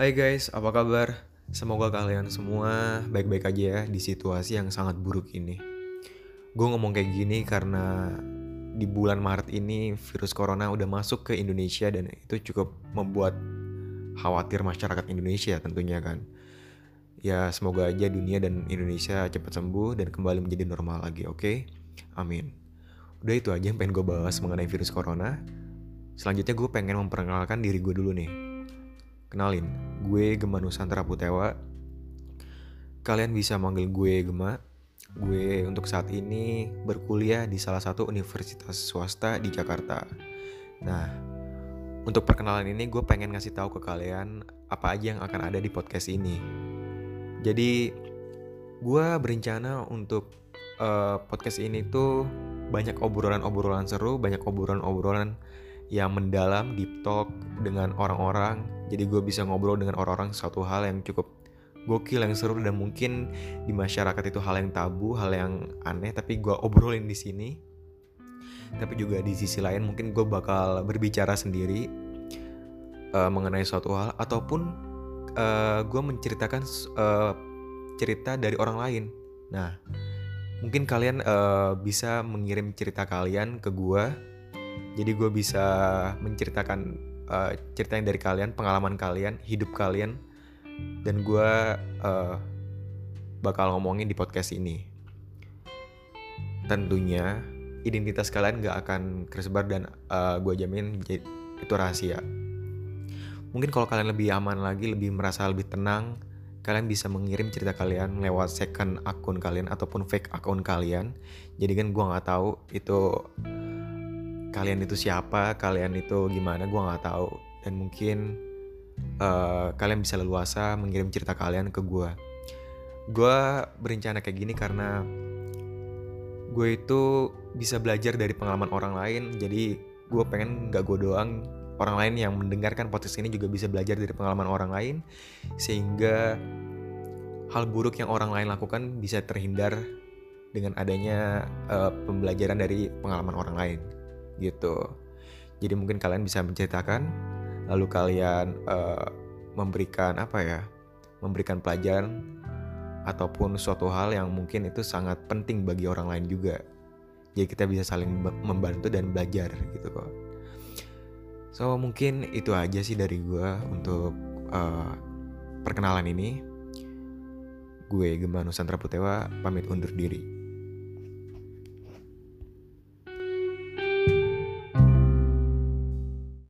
Hai guys, apa kabar? Semoga kalian semua baik-baik aja ya di situasi yang sangat buruk ini. Gue ngomong kayak gini karena di bulan Maret ini virus corona udah masuk ke Indonesia dan itu cukup membuat khawatir masyarakat Indonesia tentunya kan. Ya semoga aja dunia dan Indonesia cepat sembuh dan kembali menjadi normal lagi, oke? Okay? Amin. Udah itu aja yang pengen gue bahas mengenai virus corona. Selanjutnya gue pengen memperkenalkan diri gue dulu nih. Kenalin, gue Gema Nusantara Putewa. Kalian bisa manggil gue Gema. Gue untuk saat ini berkuliah di salah satu universitas swasta di Jakarta. Nah, untuk perkenalan ini gue pengen ngasih tahu ke kalian apa aja yang akan ada di podcast ini. Jadi, gue berencana untuk uh, podcast ini tuh banyak obrolan-obrolan seru, banyak obrolan-obrolan yang mendalam, deep talk dengan orang-orang. Jadi gue bisa ngobrol dengan orang-orang suatu hal yang cukup gokil, yang seru dan mungkin di masyarakat itu hal yang tabu, hal yang aneh. Tapi gue obrolin di sini. Tapi juga di sisi lain mungkin gue bakal berbicara sendiri uh, mengenai suatu hal ataupun uh, gue menceritakan uh, cerita dari orang lain. Nah, mungkin kalian uh, bisa mengirim cerita kalian ke gue jadi gue bisa menceritakan uh, cerita yang dari kalian pengalaman kalian hidup kalian. Dan gue uh, bakal ngomongin di podcast ini. Tentunya identitas kalian gak akan tersebar dan uh, eh, gue jamin itu rahasia. Mungkin kalau kalian lebih aman lagi lebih merasa lebih tenang kalian bisa mengirim cerita kalian lewat second akun kalian ataupun fake akun kalian. Jadi kan gue nggak tahu itu kalian itu siapa kalian itu gimana gue nggak tahu. Dan mungkin uh, kalian bisa leluasa mengirim cerita kalian ke gue gue berencana kayak gini karena gue itu bisa belajar dari pengalaman orang lain. Jadi gue pengen gak gue doang orang lain yang mendengarkan podcast ini juga bisa belajar dari pengalaman orang lain. Sehingga hal buruk yang orang lain lakukan bisa terhindar dengan adanya uh, pembelajaran dari pengalaman orang lain gitu. Jadi mungkin kalian bisa menceritakan, lalu kalian uh, memberikan apa ya, memberikan pelajaran ataupun suatu hal yang mungkin itu sangat penting bagi orang lain juga. Jadi kita bisa saling membantu dan belajar gitu kok. So mungkin itu aja sih dari gue untuk uh, perkenalan ini. Gue Gema Nusantara Putewa pamit undur diri.